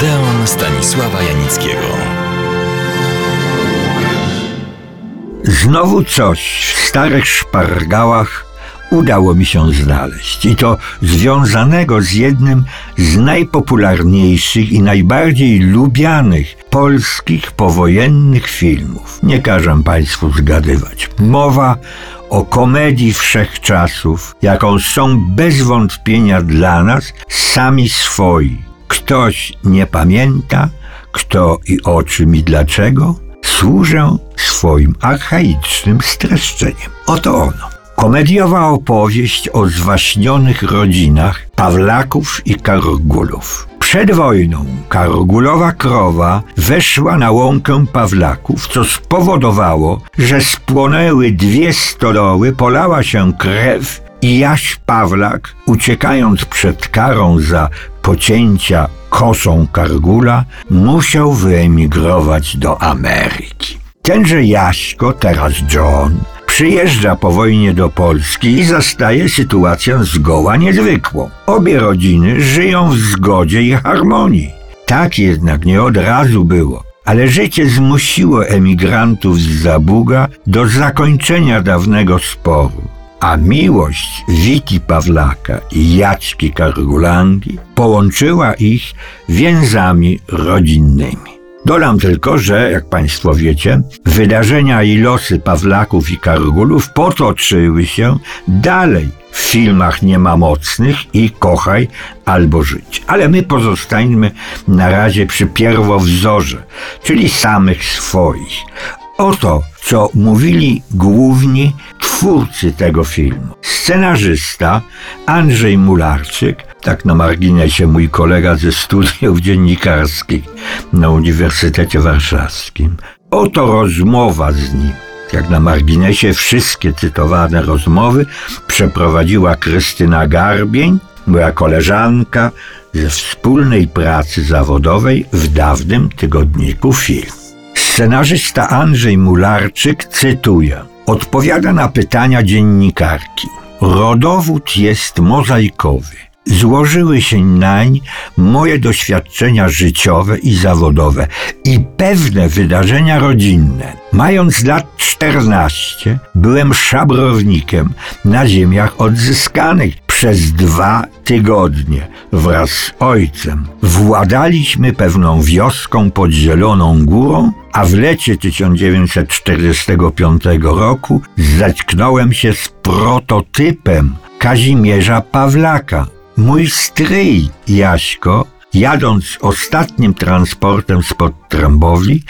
Odeon Stanisława Janickiego. Znowu coś w starych szpargałach udało mi się znaleźć. I to związanego z jednym z najpopularniejszych i najbardziej lubianych polskich powojennych filmów. Nie każę Państwu zgadywać. Mowa o komedii wszechczasów, jaką są bez wątpienia dla nas sami swoi. Ktoś nie pamięta, kto i o czym i dlaczego, służę swoim archaicznym streszczeniem. Oto ono. Komediowa opowieść o zwaśnionych rodzinach Pawlaków i Kargulów. Przed wojną Kargulowa krowa weszła na łąkę Pawlaków, co spowodowało, że spłonęły dwie stodoły, polała się krew i Jaś Pawlak, uciekając przed karą za pocięcia kosą Kargula, musiał wyemigrować do Ameryki. Tenże Jaśko, teraz John, przyjeżdża po wojnie do Polski i zastaje sytuację zgoła niezwykłą. Obie rodziny żyją w zgodzie i harmonii. Tak jednak nie od razu było, ale życie zmusiło emigrantów z Zabuga do zakończenia dawnego sporu. A miłość Wiki Pawlaka i Jaćki Kargulangi połączyła ich więzami rodzinnymi. Dodam tylko, że, jak Państwo wiecie, wydarzenia i losy Pawlaków i Kargulów potoczyły się dalej w filmach Nie ma mocnych i Kochaj albo Żyć. Ale my pozostańmy na razie przy pierwowzorze, czyli samych swoich. Oto, co mówili główni twórcy tego filmu. Scenarzysta Andrzej Mularczyk, tak na marginesie mój kolega ze studiów dziennikarskich na Uniwersytecie Warszawskim. Oto rozmowa z nim. Jak na marginesie wszystkie cytowane rozmowy przeprowadziła Krystyna Garbień, moja koleżanka ze wspólnej pracy zawodowej w dawnym tygodniku Film. Scenarzysta Andrzej Mularczyk cytuje: Odpowiada na pytania dziennikarki. Rodowód jest mozaikowy. Złożyły się nań moje doświadczenia życiowe i zawodowe i pewne wydarzenia rodzinne. Mając lat 14, byłem szabrownikiem na ziemiach odzyskanych przez dwa tygodnie wraz z ojcem władaliśmy pewną wioską pod Zieloną Górą, a w lecie 1945 roku zetknąłem się z prototypem Kazimierza Pawlaka. Mój stryj Jaśko jadąc ostatnim transportem spod Trębowli,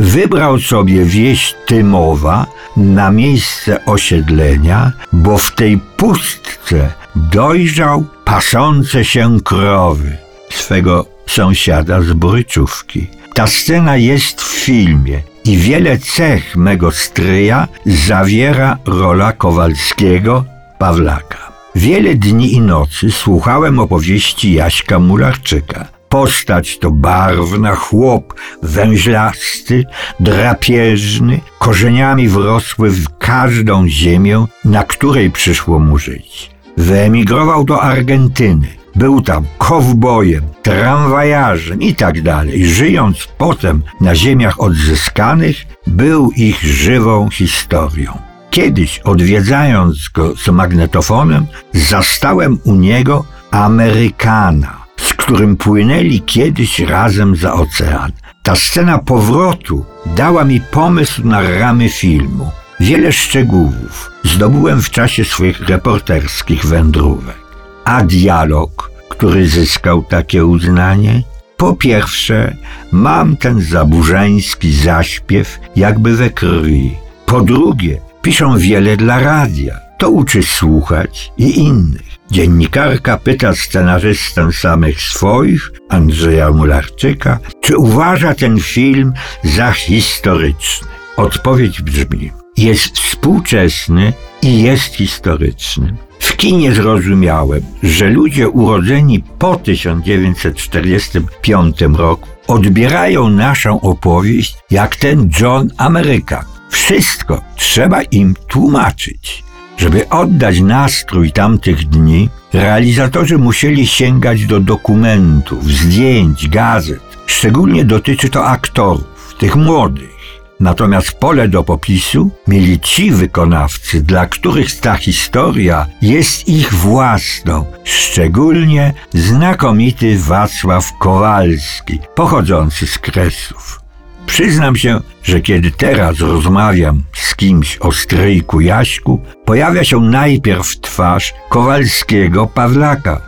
wybrał sobie wieś Tymowa na miejsce osiedlenia, bo w tej pustce dojrzał pasące się krowy swego sąsiada z Bryczówki. Ta scena jest w filmie i wiele cech mego stryja zawiera rola Kowalskiego Pawlaka. Wiele dni i nocy słuchałem opowieści Jaśka Mularczyka. Postać to barwna, chłop węźlasty, drapieżny, korzeniami wrosły w każdą ziemię, na której przyszło mu żyć. Wyemigrował do Argentyny. Był tam kowbojem, tramwajarzem i tak dalej. Żyjąc potem na ziemiach odzyskanych, był ich żywą historią. Kiedyś odwiedzając go z magnetofonem, zastałem u niego Amerykana, z którym płynęli kiedyś razem za ocean. Ta scena powrotu dała mi pomysł na ramy filmu. Wiele szczegółów zdobyłem w czasie swoich reporterskich wędrówek. A dialog, który zyskał takie uznanie? Po pierwsze, mam ten zaburzański zaśpiew jakby we krwi. Po drugie, Piszą wiele dla radia. To uczy słuchać i innych. Dziennikarka pyta scenarzystę samych swoich, Andrzeja Mularczyka, czy uważa ten film za historyczny. Odpowiedź brzmi: jest współczesny i jest historyczny. W kinie zrozumiałem, że ludzie urodzeni po 1945 roku odbierają naszą opowieść jak ten John Amerykan wszystko trzeba im tłumaczyć. Żeby oddać nastrój tamtych dni, realizatorzy musieli sięgać do dokumentów, zdjęć, gazet. Szczególnie dotyczy to aktorów, tych młodych. Natomiast pole do popisu mieli ci wykonawcy, dla których ta historia jest ich własną, szczególnie znakomity Wacław Kowalski, pochodzący z Kresów. Przyznam się, że kiedy teraz rozmawiam z kimś o stryjku Jaśku, pojawia się najpierw twarz Kowalskiego Pawlaka.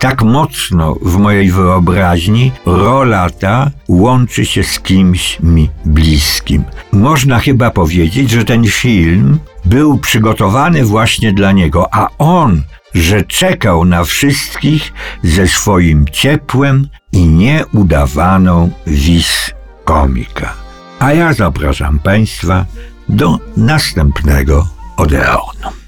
Tak mocno w mojej wyobraźni rola ta łączy się z kimś mi bliskim. Można chyba powiedzieć, że ten film był przygotowany właśnie dla niego, a on, że czekał na wszystkich ze swoim ciepłem i nieudawaną wis komika. A ja zapraszam Państwa do następnego Odeonu.